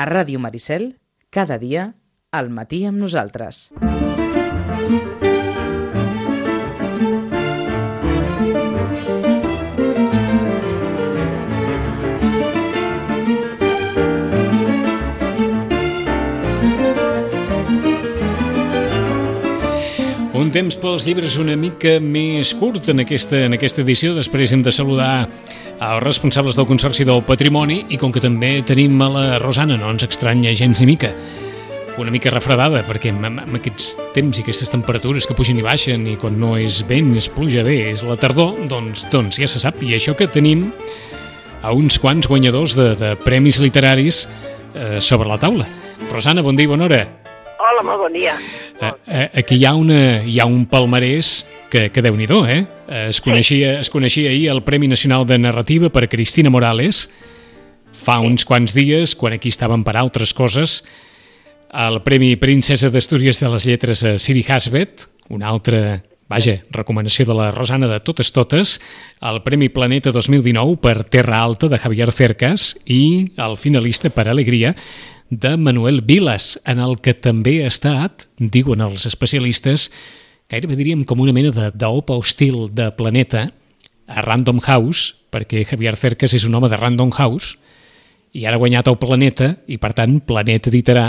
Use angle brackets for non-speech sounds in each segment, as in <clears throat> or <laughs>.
A Ràdio Maricel, cada dia, al matí amb nosaltres. Un temps pels llibres una mica més curt en aquesta, en aquesta edició. Després hem de saludar els responsables del Consorci del Patrimoni i com que també tenim a la Rosana, no ens estranya gens ni mica, una mica refredada, perquè amb, aquests temps i aquestes temperatures que pugen i baixen i quan no és vent, és pluja bé, és la tardor, doncs, doncs ja se sap. I això que tenim a uns quants guanyadors de, de premis literaris eh, sobre la taula. Rosana, bon dia i bona hora. Hola, molt bon dia. Eh, eh, aquí hi ha, una, hi ha un palmarès que, que déu nhi eh? Es coneixia, es coneixia ahir el Premi Nacional de Narrativa per Cristina Morales fa uns quants dies, quan aquí estàvem per altres coses, el Premi Princesa d'Astúries de les Lletres a Siri Hasbet, una altra, vaja, recomanació de la Rosana de totes totes, el Premi Planeta 2019 per Terra Alta de Javier Cercas i el finalista per Alegria de Manuel Vilas, en el que també ha estat, diuen els especialistes, gairebé diríem com una mena d'opa hostil de planeta a Random House, perquè Javier Cercas és un home de Random House, i ara ha guanyat el Planeta, i per tant Planeta editarà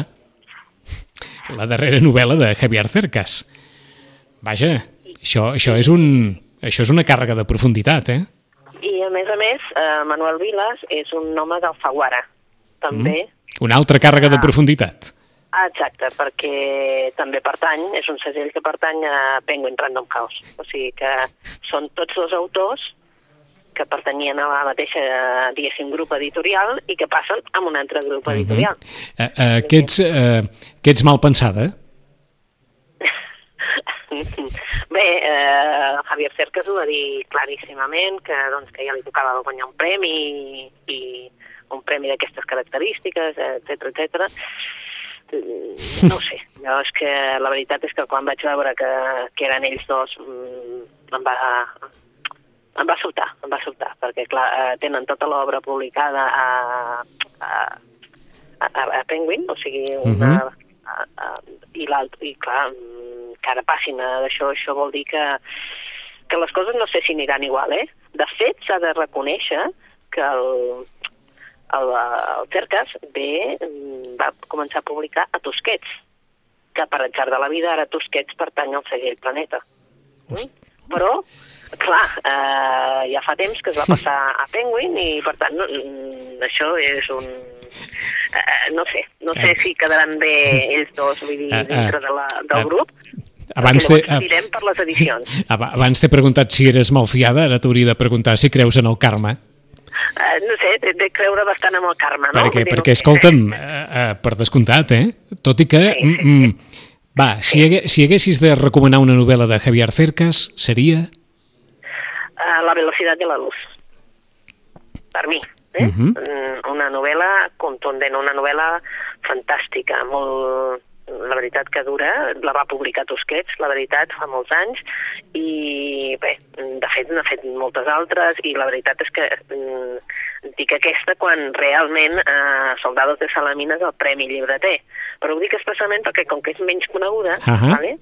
la darrera novel·la de Javier Cercas. Vaja, això, això, és un, això és una càrrega de profunditat, eh? I a més a més, eh, Manuel Vilas és un home d'Alfaguara, també. Mm una altra càrrega de profunditat. Ah, exacte, perquè també pertany, és un segell que pertany a Penguin Random House. O sigui que són tots dos autors que pertanyien a la mateixa, diguéssim, grup editorial i que passen a un altre grup Mhm. editorial. Uh -huh. uh, uh, que, ets, uh, que ets mal pensada? <laughs> Bé, eh, Javier Cercas ho va dir claríssimament, que, doncs, que ja li tocava guanyar un premi i, i un premi d'aquestes característiques, etc etc. No ho sé, jo és que la veritat és que quan vaig veure que, que eren ells dos mm, em va, em va sobtar, em va sobtar, perquè clar, eh, tenen tota l'obra publicada a, a, a, a Penguin, o sigui, una, uh -huh. a, a, i l'altre, i clar, mm, que ara passin a d'això, això vol dir que, que les coses no sé si aniran igual, eh? De fet, s'ha de reconèixer que el, el, el Cercas bé, mm, va començar a publicar a Tosquets, que per atzar de la vida ara Tosquets pertany al segell Planeta. Mm? Però, clar, eh, ja fa temps que es va passar a Penguin i, per tant, no, mm, això és un... Eh, no sé, no sé si quedaran bé <laughs> ells dos, vull dir, dintre de la, del grup, abans direm per les edicions. <laughs> Abans t'he preguntat si eres malfiada, ara t'hauria de preguntar si creus en el karma. Uh, no de creure bastant en el karma, no? Perquè, perquè escolta'm, uh, uh, per descomptat, eh? Tot i que... Sí, sí, mm, sí. Va, si, sí. hagué, si haguessis de recomanar una novel·la de Javier Cercas, seria... Uh, la velocitat de la luz. Per mi, eh? Uh -huh. Una novel·la contundent, una novel·la fantàstica, molt la veritat que dura, la va publicar Tosquets, la veritat, fa molts anys, i bé, de fet n'ha fet moltes altres, i la veritat és que mm, dic aquesta quan realment eh, Soldados de Salamina és el Premi Llibreter, però ho dic especialment perquè com que és menys coneguda, uh -huh. ¿vale?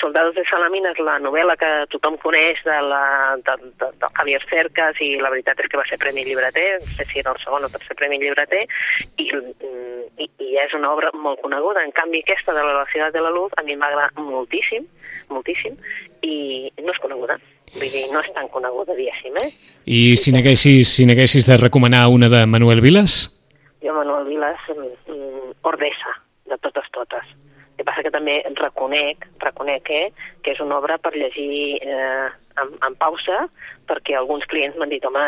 Soldados de Salamina és la novel·la que tothom coneix de, la, de, de, de Javier Cercas i la veritat és que va ser Premi Llibreter, no sé si era el segon o tercer Premi Llibreter, i, i, i és una obra molt coneguda. En canvi, aquesta de la Velocidad de la Luz a mi m'agrada moltíssim, moltíssim, i no és coneguda. Vull dir, no és tan coneguda, diguéssim, eh? I si n'haguessis si de recomanar una de Manuel Vilas? Jo, Manuel Vilas, mm, Ordesa, de totes totes. Que passa que també reconec, reconec eh, que és una obra per llegir eh, en, en pausa, perquè alguns clients m'han dit, home,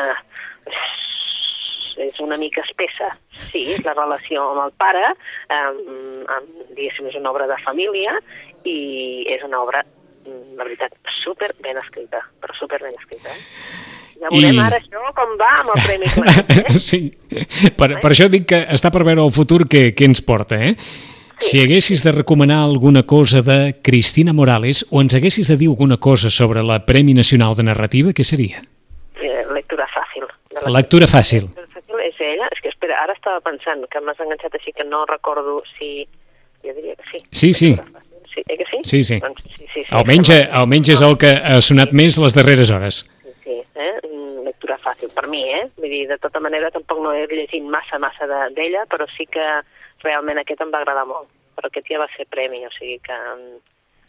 és una mica espessa. Sí, és la relació amb el pare, amb, amb, diguéssim, és una obra de família i és una obra, la veritat, super ben escrita, però super ben escrita. Eh? Ja veurem I... ara això com va amb el Premi Claret, eh? <laughs> sí, per, per això dic que està per veure el futur que, que ens porta, eh? Sí. Si haguessis de recomanar alguna cosa de Cristina Morales o ens haguessis de dir alguna cosa sobre la Premi Nacional de Narrativa, què seria? Eh, lectura fàcil. La lectura fàcil. És ella, és que espera, ara estava pensant que m'has enganxat així que no recordo si... Jo diria que sí. Sí, sí. Sí, eh que sí? Sí, sí. Doncs, sí, sí, sí Almenys, almenys és el que ha sonat més les darreres hores. Eh? Mm, lectura fàcil per mi, eh? Vull dir, de tota manera tampoc no he llegit massa, massa de- d'ella, però sí que realment aquest em va agradar molt. Però aquest ja va ser premi, o sigui que...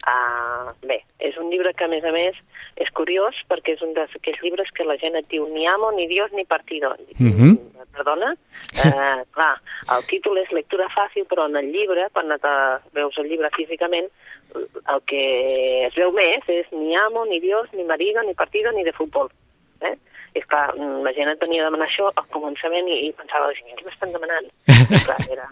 Uh, bé, és un llibre que, a més a més, és curiós perquè és un d'aquells llibres que la gent et diu ni amo, ni Dios, ni partido. Mhm. Perdona? Uh, <laughs> clar, el títol és lectura fàcil, però en el llibre, quan te veus el llibre físicament, el que es veu més és ni amo, ni Dios, ni marido, ni partido, ni de futbol. Eh? I clar, la gent et venia a demanar això al començament i, i pensava, què m'estan demanant? I, clar, era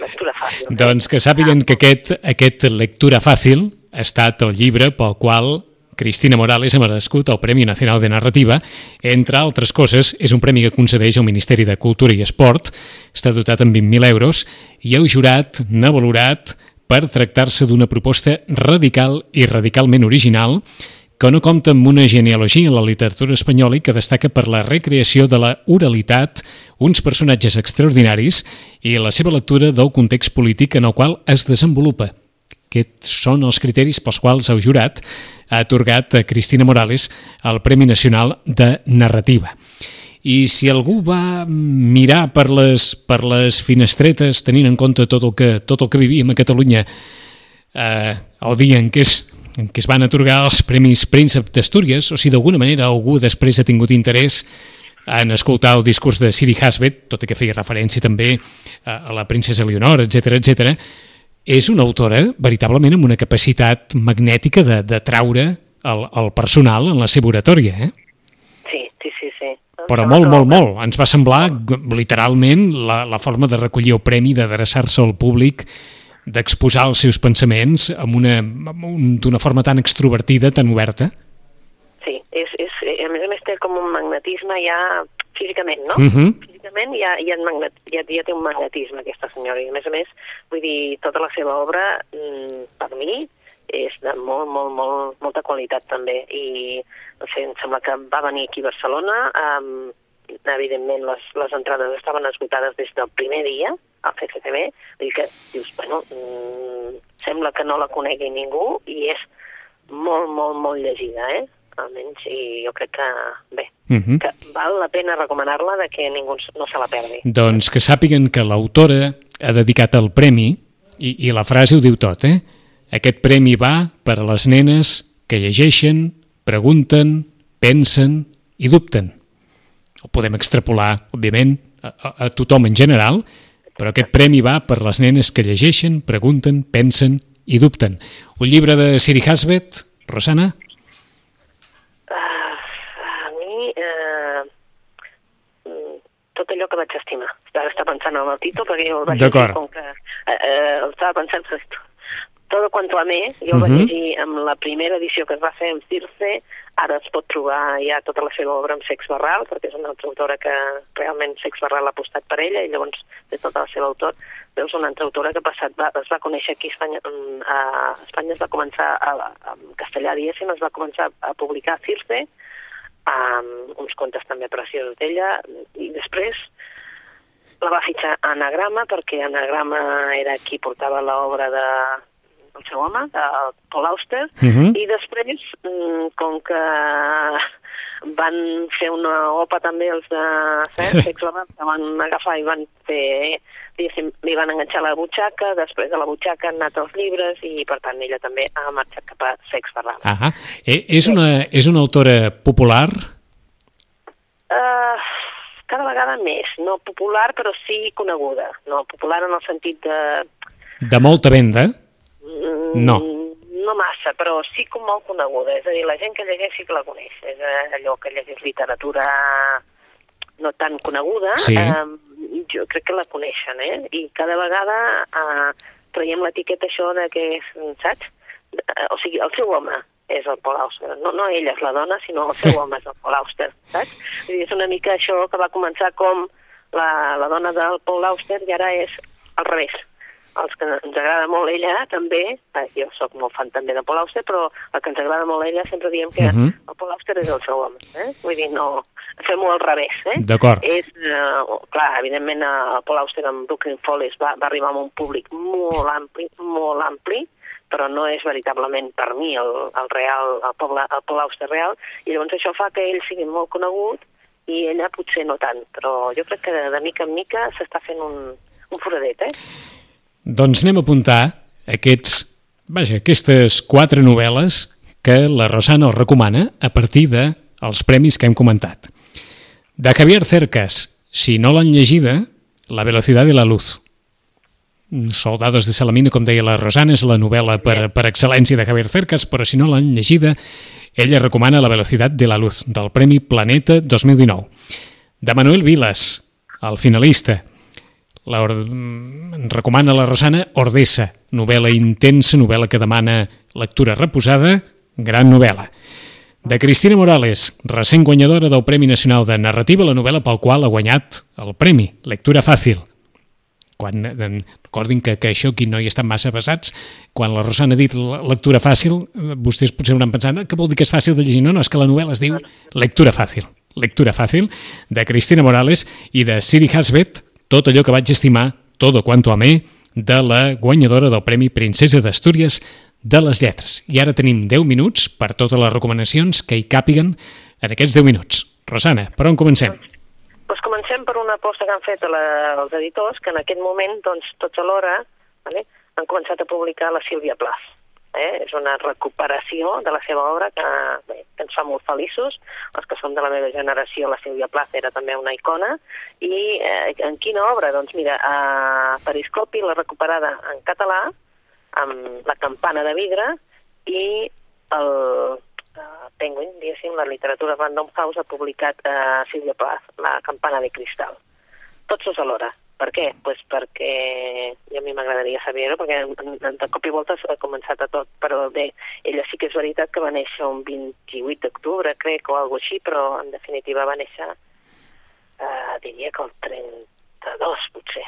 lectura fàcil. <laughs> Doncs que sàpiguen que aquest, aquest lectura fàcil ha estat el llibre pel qual Cristina Morales ha merescut el Premi Nacional de Narrativa. Entre altres coses, és un premi que concedeix el Ministeri de Cultura i Esport, està dotat amb 20.000 euros, i el jurat n'ha valorat per tractar-se d'una proposta radical i radicalment original que no compta amb una genealogia en la literatura espanyola i que destaca per la recreació de la oralitat, uns personatges extraordinaris i la seva lectura del context polític en el qual es desenvolupa. Aquests són els criteris pels quals el jurat ha atorgat a Cristina Morales el Premi Nacional de Narrativa. I si algú va mirar per les, per les finestretes, tenint en compte tot el que, tot el que vivíem a Catalunya eh, el dia en què, es, en què es van atorgar els Premis Príncep d'Astúries, o si d'alguna manera algú després ha tingut interès en escoltar el discurs de Siri Hasbet, tot i que feia referència també a, la princesa Leonor, etc etc. és una autora veritablement amb una capacitat magnètica de, de traure el, el personal en la seva oratòria, eh? Sí, sí, sí, sí. però molt, molt, molt. Ens va semblar literalment la, la forma de recollir el premi, d'adreçar-se al públic, d'exposar els seus pensaments amb una- amb un- d'una forma tan extrovertida, tan oberta. Sí, és, és, a més a més té com un magnetisme ja físicament, no? Mhm. Físicament ja, ja, magnet, ja, ja té un magnetisme aquesta senyora i a més a més, vull dir, tota la seva obra mm, per mi és de molt, molt, molt, molta qualitat també i no sé, em sembla que va venir aquí a Barcelona um, evidentment les, les entrades estaven esgotades des del primer dia al CCCB, vull dir que dius, bueno, mm, sembla que no la conegui ningú i és molt, molt, molt llegida, eh? Almenys, i jo crec que, bé, Mhm. que val la pena recomanar-la de que ningú no se la perdi. Doncs que sàpiguen que l'autora ha dedicat el premi, i, i la frase ho diu tot, eh? Aquest premi va per a les nenes que llegeixen, pregunten, pensen i dubten. Ho podem extrapolar, òbviament, a, a, a tothom en general, però aquest premi va per les nenes que llegeixen, pregunten, pensen i dubten. Un llibre de Siri Hasbet, Rosana? Uh, a mi, mm, tot allò que vaig estimar. Ara està pensant en el títol, perquè jo el vaig D'acord. llegir com que... Eh, estava pensant... Todo cuanto amé, jo el vaig Mhm. llegir amb la primera edició que es va fer amb Circe, ara es pot trobar ja tota la seva obra amb Sex Barral, perquè és una altra autora que realment Sex Barral ha apostat per ella, i llavors de tota la seva autor, veus una altra autora que ha passat, va, es va conèixer aquí a Espanya, mm, a Espanya es va començar, a, a, en castellà diguéssim, es va començar a publicar Circe, amb uns contes també preciosos d'ella, i després la va fitxar Anagrama, perquè Anagrama era qui portava l'obra de el seu home, de Paul Auster, Mhm. i després, mm, com que van fer una OPA també els de Barral, que van agafar i van fer, diguéssim, li van enganxar la butxaca, després de la butxaca han anat els llibres i, per tant, ella també ha marxat cap a Sex Barral. Ah, eh, és, una, és una autora popular? Uh, cada vegada més, no popular, però sí coneguda. No popular en el sentit de... De molta venda? Mm, No. No massa, però sí com molt coneguda. És a dir, la gent que llegeix sí que la coneix. És eh, allò que llegeix literatura no tan coneguda, Sí. eh, jo crec que la coneixen, eh? I cada vegada eh, traiem l'etiqueta això de que és, saps? Eh, o sigui, el seu home és el Paul Auster. No, no ella és la dona, sinó el seu <laughs> home és el Paul Auster, saps? Vull dir, és una mica això que va començar com la, la dona del Paul Auster i ara és al revés. Els que ens agrada molt ella també, eh, jo sóc molt fan també de Paul Auster, però el que ens agrada molt ella sempre diem que uh Mhm. -huh. el Paul Auster és el seu home, eh? vull dir, no, fem-ho al revés. Eh? D'acord. És, eh, clar, evidentment el Paul Auster amb Brooklyn Follies va, va arribar a un públic molt ampli, molt ampli, però no és veritablement per mi el, el real, el, poble, el Paul Auster real, i llavors això fa que ell sigui molt conegut i ella potser no tant, però jo crec que de mica en mica s'està fent un, un foradet, eh? Doncs anem a apuntar aquests, vaja, aquestes quatre novel·les que la Rosana els recomana a partir dels de premis que hem comentat. De Javier Cercas, si no l'han llegida, La velocidad de la luz. Soldados de Salamina, com deia la Rosana, és la novel·la per, per excel·lència de Javier Cercas, però si no l'han llegida, ella recomana La velocidad de la luz, del Premi Planeta 2019. De Manuel Vilas, el finalista, la or... recomana la Rosana Ordessa, novel·la intensa, novel·la que demana lectura reposada, gran novel·la. De Cristina Morales, recent guanyadora del Premi Nacional de Narrativa, la novel·la pel qual ha guanyat el premi, Lectura Fàcil. Quan, recordin que, que això aquí no hi estan massa basats, quan la Rosana ha dit lectura fàcil, eh, vostès potser hauran pensat "Ah, que vol dir que és fàcil de llegir. No, no, és que la novel·la es diu Lectura Fàcil. Lectura Fàcil, de Cristina Morales i de Siri Hasbet, tot allò que vaig estimar, Todo cuanto amé, de la guanyadora del Premi Princesa d'Astúries de les Lletres. I ara tenim 10 minuts per totes les recomanacions que hi càpiguen en aquests 10 minuts. Rosana, per on comencem? Doncs comencem per una aposta que han fet la, els editors, que en aquest moment, doncs, tots alhora, vale, han començat a publicar la Sílvia Plath. Eh? És una recuperació de la seva obra que, bé, que ens fa molt feliços. Els que som de la meva generació, la Sílvia Plath era també una icona. I eh, en quina obra? Doncs mira, a Periscopi l'ha recuperada en català, amb la campana de vidre, i el uh, Penguin, diguéssim, la literatura Random House ha publicat uh, Sílvia Plath, La campana de cristal. Tots dos alhora. Per què? Pues perquè i a mi m'agradaria saber-ho, perquè de cop i volta ha començat a tot, però bé, ella sí que és veritat que va néixer un 28 d'octubre, crec, o alguna així, però en definitiva va néixer, eh, diria que el 32, potser,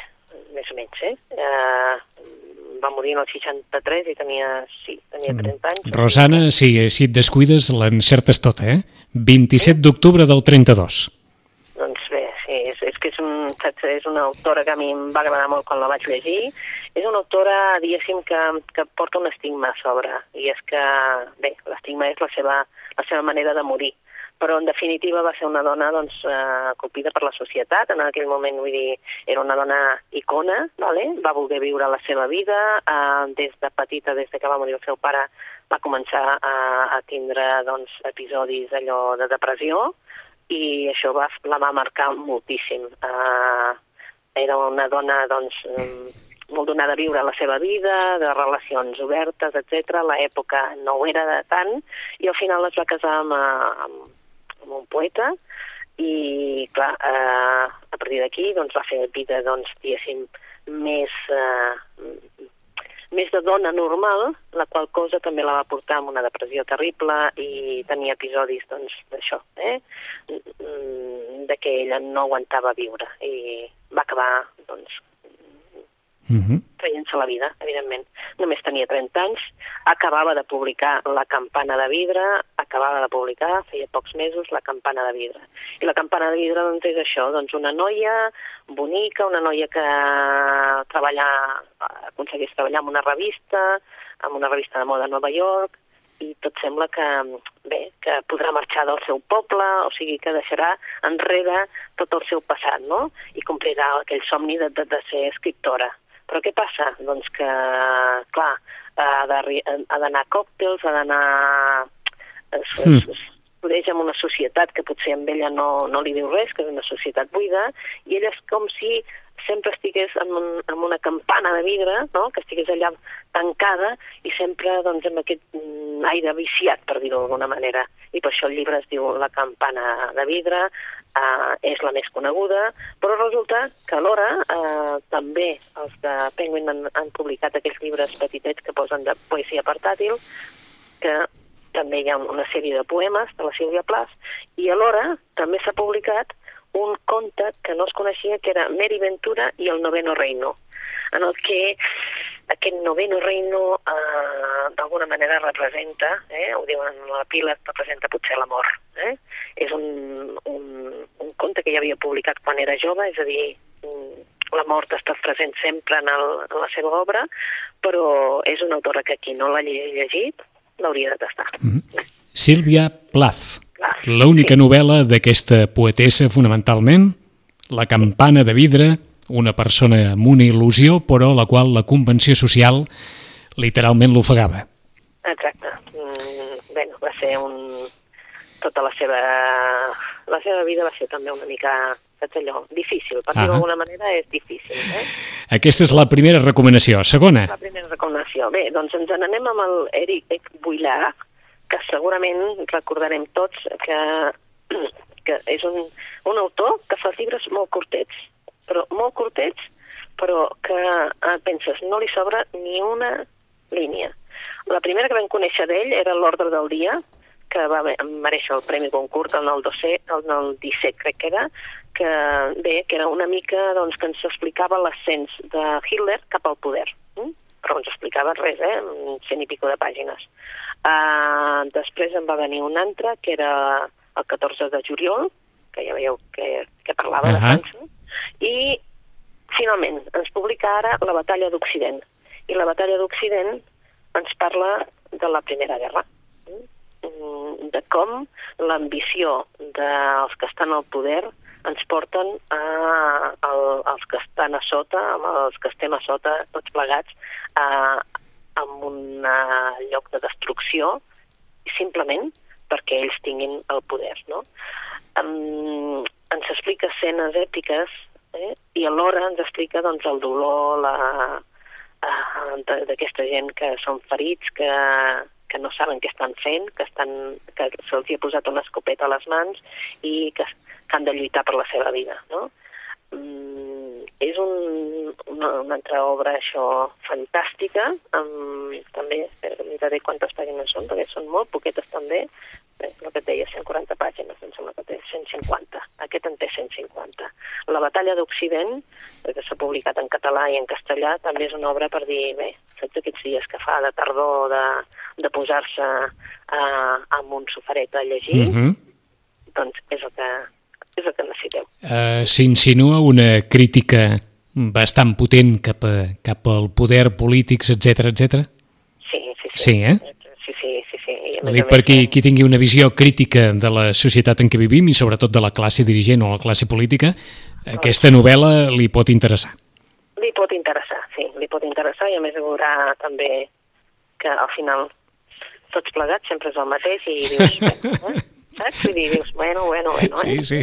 més o menys, eh? eh va morir en el 63 i tenia, sí, tenia 30 anys. Rosana, si, si et descuides, l'encertes tota, eh? 27 d'octubre del 32. Doncs bé, sí, és, és que saps, és una autora que a mi em va agradar molt quan la vaig llegir. És una autora, diguéssim, que, que porta un estigma a sobre, i és que, bé, l'estigma és la seva, la seva manera de morir. Però en definitiva va ser una dona doncs, eh, colpida per la societat, en aquell moment vull dir, era una dona icona, vale? va voler viure la seva vida, eh, des de petita, des de que va morir el seu pare, va començar a, a tindre doncs, episodis allò de depressió, i això va, la va marcar moltíssim. Eh, era una dona doncs, molt donada a viure la seva vida, de relacions obertes, etc. L'època no ho era de tant, i al final es va casar amb, amb, amb un poeta, i clar, eh, a partir d'aquí doncs, va fer vida, doncs, diguéssim, més, eh, més de dona normal, la qual cosa també la va portar amb una depressió terrible i tenia episodis doncs, d'això, eh? de que ella no aguantava viure i va acabar doncs, Uh -huh. traient-se la vida, evidentment. Només tenia 30 anys, acabava de publicar La campana de vidre, acabava de publicar, feia pocs mesos, La campana de vidre. I La campana de vidre doncs, és això, doncs una noia bonica, una noia que treballa, aconsegueix treballar en una revista, en una revista de moda a Nova York, i tot sembla que, bé, que podrà marxar del seu poble, o sigui que deixarà enrere tot el seu passat, no? I complirà aquell somni de, de, de ser escriptora. Però què passa? Doncs que, clar, ha d'anar a còctels, ha d'anar... Es, es, es podeix en una societat que potser amb ella no, no li diu res, que és una societat buida, i ella és com si sempre estigués en, un, en una campana de vidre, no? que estigués allà tancada i sempre doncs, amb aquest mm, aire viciat, per dir-ho d'alguna manera. I per això el llibre es diu La campana de vidre, eh, és la més coneguda, però resulta que alhora eh, també els de Penguin han, han publicat aquells llibres petitets que posen de poesia portàtil, que també hi ha una sèrie de poemes de la Sílvia Plath, i alhora també s'ha publicat un conte que no es coneixia, que era Mary Ventura i el noveno reino, en el que aquest noveno reino eh, d'alguna manera representa, eh, ho diuen a la pila, representa potser l'amor. Eh? És un, un conte que ja havia publicat quan era jove, és a dir, mm, la mort està present sempre en, el, en la seva obra, però és una autora que qui no l'ha llegit l'hauria de tastar. Mm -hmm. Sílvia Plath, l'única sí. novel·la d'aquesta poetessa fonamentalment, La campana de vidre, una persona amb una il·lusió, però la qual la convenció social literalment l'ofegava. Exacte. Mm, bé, va ser un... tota la seva... La seva vida va ser també una mica, saps allò, difícil. Per dir d'alguna manera és difícil. Eh? Aquesta és la primera recomanació. Segona? La primera recomanació. Bé, doncs ens n'anem amb el Eric Builar, que segurament recordarem tots que, <clears throat> que és un, un autor que fa llibres molt curtets però molt curtets, però que eh, penses, no li sobra ni una línia. La primera que vam conèixer d'ell era l'Ordre del Dia, que va mereixer el Premi Goncourt en el, dossier, en el 17, crec que era, que bé, que era una mica doncs, que ens explicava l'ascens de Hitler cap al poder. Mm? Però ens explicava res, eh? cent i pico de pàgines. Uh, després en va venir un altre, que era el 14 de juliol, que ja veieu que, que parlava uh -huh. de França, i, finalment, ens publica ara la batalla d'Occident. I la batalla d'Occident ens parla de la Primera Guerra de com l'ambició dels que estan al poder ens porten a, a, als que estan a sota, als que estem a sota, tots plegats, a, a un lloc de destrucció, simplement perquè ells tinguin el poder. No? Um, ens explica escenes èpiques eh? i alhora ens explica doncs, el dolor la, d'aquesta gent que són ferits, que, que no saben què estan fent, que, estan, que se'ls ha posat una escopeta a les mans i que, que han de lluitar per la seva vida. No? Mm, és un, una, una altra obra això fantàstica, amb, també, espera que miraré quantes pàgines són, perquè són molt poquetes també, Bé, el que et deia, 140 pàgines, em sembla que té 150. Aquest en té 150. La batalla d'Occident, que s'ha publicat en català i en castellà, també és una obra per dir, bé, saps aquests dies que fa de tardor de, de posar-se eh, amb un soferet a llegir? Mm -hmm. Doncs és el que, és el que necessiteu. Uh, S'insinua una crítica bastant potent cap, a, cap al poder polítics, etc etc. Sí, sí, sí. Sí, eh? Ho dic per qui, qui tingui una visió crítica de la societat en què vivim i sobretot de la classe dirigent o la classe política, aquesta novel·la li pot interessar. Li pot interessar, sí, li pot interessar i a més veurà també que al final tots plegats sempre és el mateix i dius, eh? saps? I dius, bueno, bueno, bueno. Eh? Sí, sí.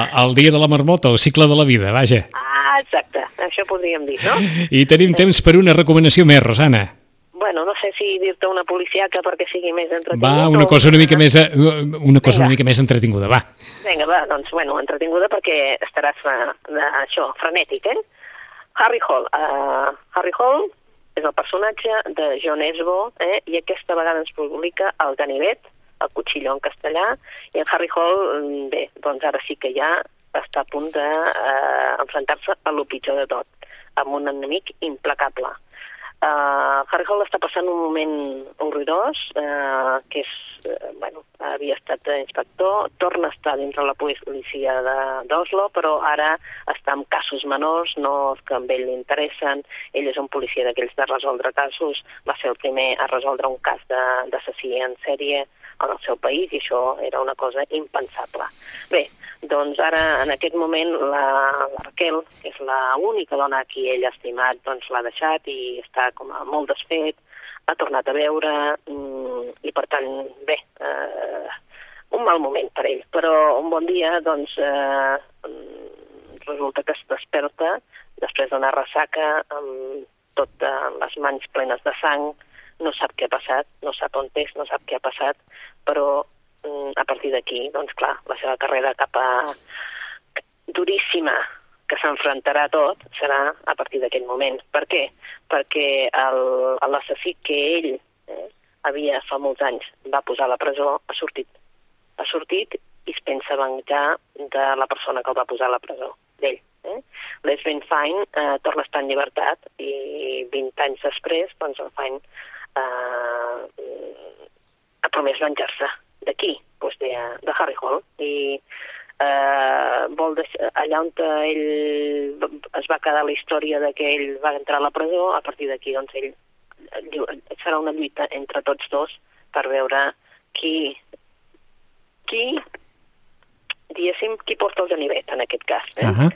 El dia de la marmota, el cicle de la vida, vaja. Ah, exacte, això podríem dir, no? I tenim temps per una recomanació més, Rosana bueno, no sé si dir-te una policiaca perquè sigui més entretingut. Va, una cosa una mica més, eh, una cosa Vinga. una mica més entretinguda, va. Vinga, va, doncs, bueno, entretinguda perquè estaràs, uh, això, frenètic, eh? Harry Hall. Uh, Harry Hall és el personatge de John Esbo, eh? i aquesta vegada ens publica el ganivet, el cuchillo en castellà, i en Harry Hall, mm, bé, doncs ara sí que ja està a punt d'enfrontar-se uh, a lo pitjor de tot, amb un enemic implacable. Uh, Harry Hall està passant un moment horrorós, uh, que és, uh, bueno, havia estat inspector, torna a estar dintre la policia d'Oslo, però ara està en casos menors, no els que amb ell li interessen. Ell és un policia d'aquells de resoldre casos, va ser el primer a resoldre un cas d'assassí en sèrie en el seu país i això era una cosa impensable. Bé, doncs ara, en aquest moment, la, la Raquel, que és l'única dona a qui ell ha estimat, doncs l'ha deixat i està com a molt desfet, ha tornat a veure mm, i, per tant, bé, eh, un mal moment per ell. Però un bon dia, doncs, eh, resulta que es desperta després d'una ressaca amb tot les mans plenes de sang, no sap què ha passat, no sap on és, no sap què ha passat, però mm, a partir d'aquí, doncs clar, la seva carrera cap a duríssima que s'enfrontarà tot serà a partir d'aquest moment. Per què? Perquè l'assassí que ell eh, havia fa molts anys va posar a la presó ha sortit. Ha sortit i es pensa venjar de la persona que el va posar a la presó, d'ell. Eh? Les Ben Fine eh, torna a estar en llibertat i 20 anys després doncs el Fine eh, ha promès venjar-se d'aquí, doncs de, de Harry Hall i eh, vol deixar, allà on ell es va quedar la història de que ell va entrar a la presó, a partir d'aquí doncs ell serà una lluita entre tots dos per veure qui qui diguéssim, qui porta el ganivet en aquest cas. Eh? Uh -huh.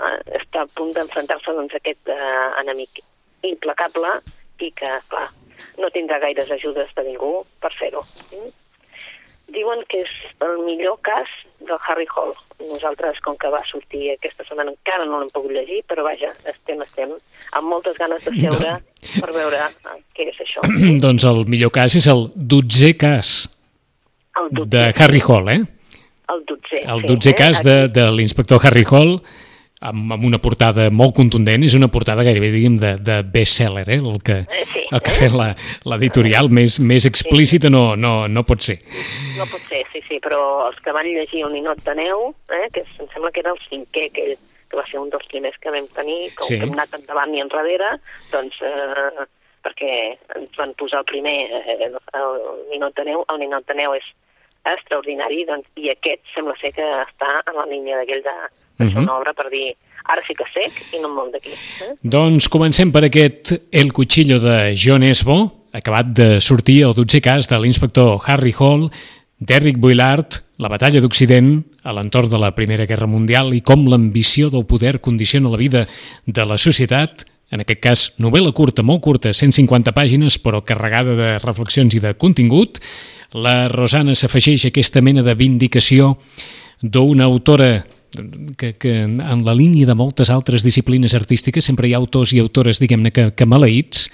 uh, està a punt d'enfrontar-se doncs, a aquest uh, enemic implacable i que, clar, no tindrà gaires ajudes de ningú per fer-ho. Mm? Diuen que és el millor cas del Harry Hall. Nosaltres, com que va sortir aquesta setmana, encara no l'hem pogut llegir, però vaja, estem, estem amb moltes ganes de seure per veure què és això. <clears throat> doncs el millor cas és el dotzè cas el de Harry Hall, eh? El dotzè. El dotzè sí, cas eh? de, de l'inspector Harry Hall amb, amb una portada molt contundent, és una portada gairebé, diguem, de, de best-seller, eh? el que, Eh, sí, el que la- l'editorial, més, més explícita no, no, no pot ser. No pot ser, sí, sí, però els que van llegir un ninot de neu, eh, que em sembla que era el cinquè, aquell, que va ser un dels primers que vam tenir, com Sí. sí. que hem anat endavant i enrere, doncs, eh, perquè ens van posar el primer, eh, el ninot de neu, el ninot de neu és extraordinari, doncs, i aquest sembla ser que està en la línia d'aquell de, fer Mhm. una obra per dir ara sí que sec i no em mou d'aquí. Eh? Doncs comencem per aquest El Cuchillo de John Esbo, acabat de sortir el 12è cas de l'inspector Harry Hall, d'Eric Boilard, la batalla d'Occident a l'entorn de la Primera Guerra Mundial i com l'ambició del poder condiciona la vida de la societat, en aquest cas novel·la curta, molt curta, 150 pàgines, però carregada de reflexions i de contingut. La Rosana s'afegeix a aquesta mena de vindicació d'una autora que, que en la línia de moltes altres disciplines artístiques sempre hi ha autors i autores, diguem-ne, que, que maleïts.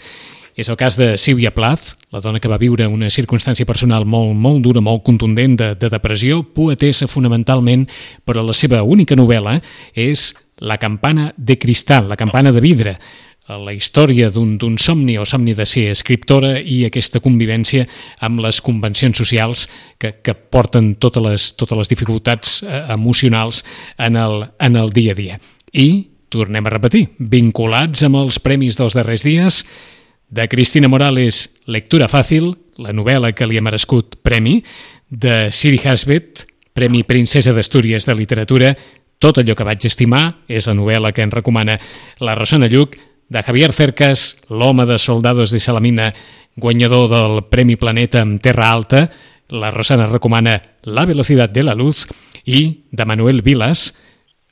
És el cas de Sílvia Plath, la dona que va viure una circumstància personal molt, molt dura, molt contundent de, de depressió, poetessa fonamentalment, però la seva única novel·la és La campana de cristal, la campana de vidre, la història d'un somni o somni de ser escriptora i aquesta convivència amb les convencions socials que, que porten totes les, totes les dificultats eh, emocionals en el, en el dia a dia. I, tornem a repetir, vinculats amb els premis dels darrers dies, de Cristina Morales, Lectura fàcil, la novel·la que li ha merescut premi, de Siri Hasbet, Premi Princesa d'Astúries de Literatura, Tot allò que vaig estimar, és la novel·la que ens recomana la Rosana Lluc, de Javier Cercas, l'home de Soldados de Salamina, guanyador del Premi Planeta amb Terra Alta, la Rosana recomana La Velocidad de la Luz, i de Manuel Vilas,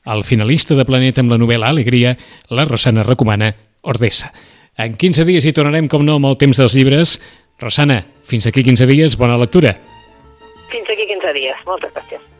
el finalista de Planeta amb la novel·la Alegria, la Rosana recomana Ordessa. En 15 dies hi tornarem, com no, amb el temps dels llibres. Rosana, fins aquí 15 dies, bona lectura. Fins aquí 15 dies. Moltes gràcies.